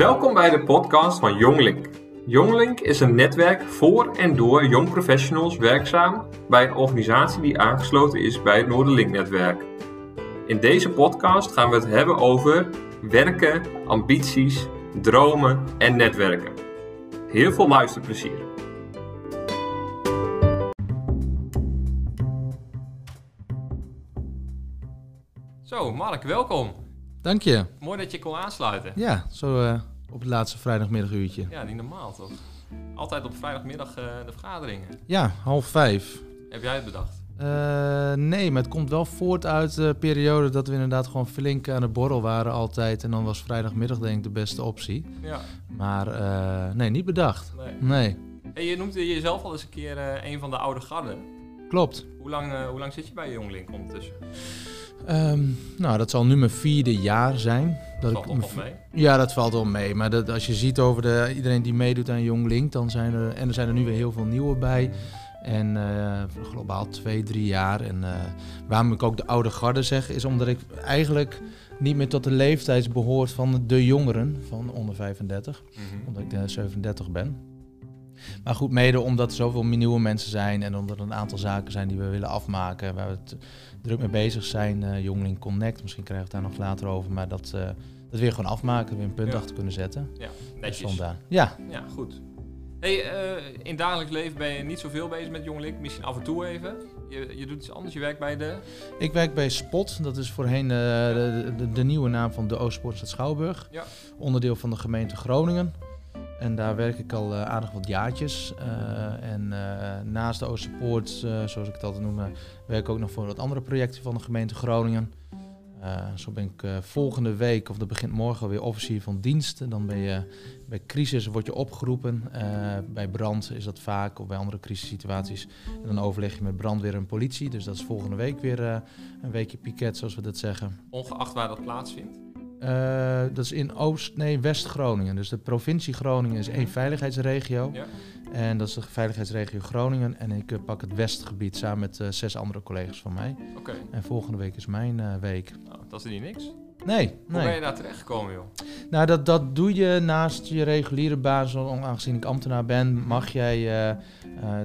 Welkom bij de podcast van Jonglink. Jonglink is een netwerk voor en door jong professionals werkzaam bij een organisatie die aangesloten is bij het Noorderlink-netwerk. In deze podcast gaan we het hebben over werken, ambities, dromen en netwerken. Heel veel luisterplezier. Zo, Mark, welkom. Dank je. Mooi dat je kon aansluiten. Ja, zo uh, op het laatste vrijdagmiddaguurtje. Ja, niet normaal toch? Altijd op vrijdagmiddag uh, de vergaderingen. Ja, half vijf. Heb jij het bedacht? Uh, nee, maar het komt wel voort uit de periode dat we inderdaad gewoon flink aan de borrel waren altijd. En dan was vrijdagmiddag denk ik de beste optie. Ja. Maar nee, niet bedacht. Nee. nee. En je noemde jezelf al eens een keer een van de oude garden. Klopt. Hoe lang, hoe lang zit je bij Jonglink ondertussen? Um, nou, dat zal nu mijn vierde jaar zijn. Dat valt ik, wel mee? Ja, dat valt wel mee. Maar dat, als je ziet over de, iedereen die meedoet aan Young Link, dan zijn er, en er zijn er nu weer heel veel nieuwe bij. En uh, globaal twee, drie jaar. En uh, waarom ik ook de oude garde zeg, is omdat ik eigenlijk niet meer tot de leeftijd behoort van de jongeren van onder 35. Mm -hmm. Omdat ik 37 ben. Maar goed, mede omdat er zoveel nieuwe mensen zijn en omdat er een aantal zaken zijn die we willen afmaken, waar we het druk mee bezig zijn. Uh, Jongling Connect, misschien krijgen we het daar nog later over, maar dat, uh, dat weer gewoon afmaken, weer een punt ja. achter kunnen zetten. Ja, netjes. Dus ja. ja, goed. Hey, uh, in dagelijks leven ben je niet zoveel bezig met Jonglink, misschien af en toe even. Je, je doet iets anders, je werkt bij de... Ik werk bij Spot, dat is voorheen de, de, de, nieuwe naam van de Oostpoortstad Schouwburg. Ja. Onderdeel van de gemeente Groningen. En daar werk ik al uh, aardig wat jaartjes. Uh, en uh, naast de Oosterpoort, zoals ik het altijd noem, werk ik ook nog voor wat andere projecten van de gemeente Groningen. zo ben ik volgende week, of dat begint morgen, weer officier van dienst. En dan ben je bij crisis word je opgeroepen. bij brand is dat vaak, of bij andere crisissituaties. En dan overleg je met brandweer en politie. Dus dat is volgende week weer een weekje piket, zoals we dat zeggen. Ongeacht waar dat plaatsvindt? Uh, dat is in Oost, nee, West-Groningen. Dus de provincie Groningen is één veiligheidsregio. Ja. En dat is de veiligheidsregio Groningen. En ik uh, pak het Westgebied samen met uh, zes andere collega's van mij. Oké. En volgende week is mijn week. Nou, dat is niet niks. Nee, Hoe nee. ben je daar terechtgekomen, joh? Nou, dat, dat doe je naast je reguliere baan. Aangezien ik ambtenaar ben, mag jij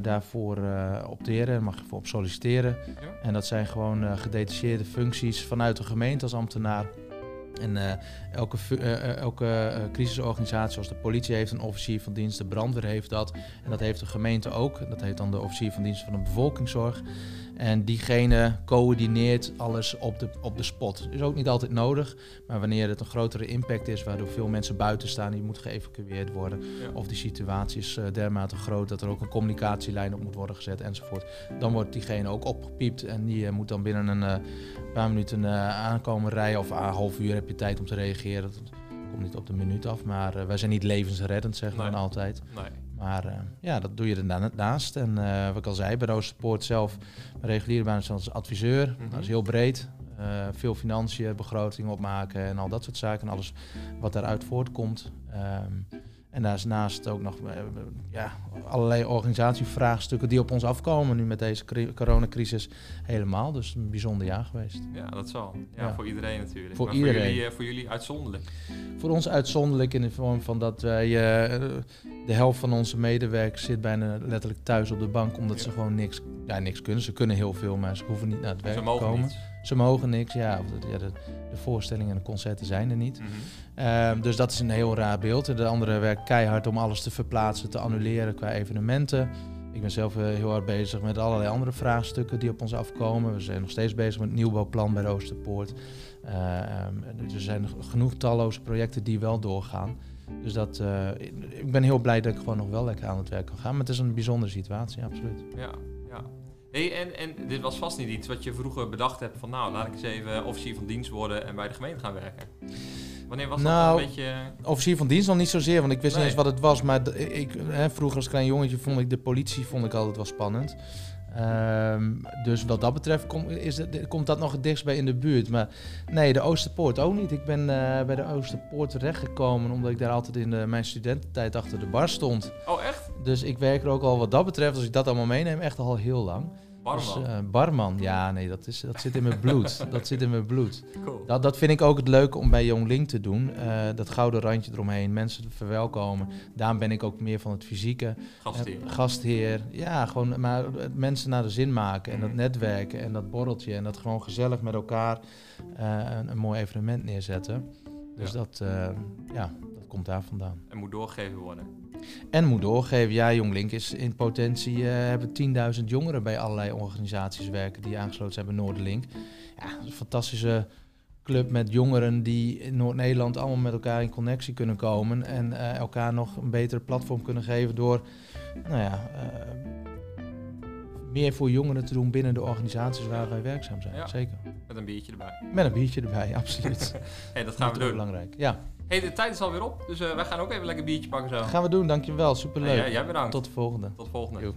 daarvoor opteren. Mag je voor op solliciteren. Ja. En dat zijn gewoon gedetacheerde functies vanuit de gemeente als ambtenaar. En uh, elke, uh, elke uh, crisisorganisatie, zoals de politie heeft een officier van dienst, de brandweer heeft dat. En dat heeft de gemeente ook. Dat heet dan de officier van dienst van de bevolkingszorg. En diegene coördineert alles op de, op de spot. Is ook niet altijd nodig, maar wanneer het een grotere impact is, waardoor veel mensen buiten staan, die moet geëvacueerd worden. Ja. Of die situatie is dermate groot dat er ook een communicatielijn op moet worden gezet enzovoort. Dan wordt diegene ook opgepiept en die moet dan binnen een paar minuten aankomen rijden of een half uur heb je tijd om te reageren. Dat komt niet op de minuut af, maar uh, wij zijn niet levensreddend, zeggen we Nee. dan altijd. Nee. Maar uh, ja, dat doe je ernaast. En uh, wat ik al zei, bij Roosterpoort zelf, mijn reguliere baan is als adviseur. Mhm. Dat is heel breed. veel financiën, begroting opmaken en al dat soort zaken. En alles wat daaruit voortkomt. Um, en daarnaast ook nog ja, allerlei organisatievraagstukken die op ons afkomen. Nu met deze coronacrisis helemaal. Dus een bijzonder jaar geweest. Ja, dat zal. Ja, Ja. voor iedereen natuurlijk. Voor maar iedereen. Voor jullie, eh, voor jullie uitzonderlijk. Voor ons uitzonderlijk in de vorm van dat wij eh, de helft van onze medewerkers zit bijna letterlijk thuis op de bank. Omdat ze gewoon niks, ja, niks kunnen. Ze kunnen heel veel, maar ze hoeven niet naar het werk Ze te komen. niet. Ze mogen niks, ja. Of ja de, de voorstellingen en de concerten zijn er niet. Mhm. Ehm, dus dat is een heel raar beeld. De andere werkt keihard om alles te verplaatsen, te annuleren qua evenementen. Ik ben zelf eh, heel hard bezig met allerlei andere vraagstukken die op ons afkomen. We zijn nog steeds bezig met het nieuwbouwplan bij Roosterpoort. Ehm, er zijn genoeg talloze projecten die wel doorgaan. Dus dat, eh, ik ben heel blij dat ik gewoon nog wel lekker aan het werk kan gaan. Maar het is een bijzondere situatie, absoluut. Ja, Hey, en, en dit was vast niet iets wat je vroeger bedacht hebt van nou, laat ik eens even officier van dienst worden en bij de gemeente gaan werken. Wanneer was Nou, dat een beetje... Officier van dienst nog niet zozeer, want ik wist Nee. niet eens wat het was. Maar ik, hè, vroeger als klein jongetje vond ik de politie vond ik altijd wel spannend. Ehm, dus wat dat betreft kom, is het, komt dat nog het dichtst bij in de buurt. Maar nee, de Oosterpoort ook niet. Ik ben eh, bij de Oosterpoort terechtgekomen omdat ik daar altijd in de, mijn studententijd achter de bar stond. Oh, echt? Dus ik werk er ook al wat dat betreft, als ik dat allemaal meeneem, echt al heel lang. Barman. Dus, eh, barman, ja, nee, dat, is, dat zit in mijn bloed. dat zit in mijn bloed. cool. Dat, dat vind ik ook het leuke om bij Jong Link te doen. Eh, dat gouden randje eromheen, mensen te verwelkomen. Daarom ben ik ook meer van het fysieke. Gastheer. Eh, gastheer. Ja, gewoon maar mensen naar de zin maken. En dat netwerken en dat borreltje. En dat gewoon gezellig met elkaar een, een mooi evenement neerzetten. Dus Ja. dat, ja, dat komt daar vandaan. En moet doorgegeven worden. En moet doorgeven, ja, Jonglink is in potentie, eh, hebben 10.000 jongeren bij allerlei organisaties werken die aangesloten zijn bij Noorderlink. Ja, dat een fantastische club met jongeren die in Noord-Nederland allemaal met elkaar in connectie kunnen komen en eh, elkaar nog een betere platform kunnen geven door, nou ja, eh, meer voor jongeren te doen binnen de organisaties waar wij werkzaam zijn. Ja. Zeker. Met een biertje erbij. Met een biertje erbij, absoluut. hey, dat gaan we doen. Belangrijk. Ja, hey, de tijd is alweer op. Dus eh, wij gaan ook even lekker biertje pakken zo. gaan we doen. Dankjewel. Superleuk. Hey, jij- bedankt. Tot de volgende. Tot volgende. Joep.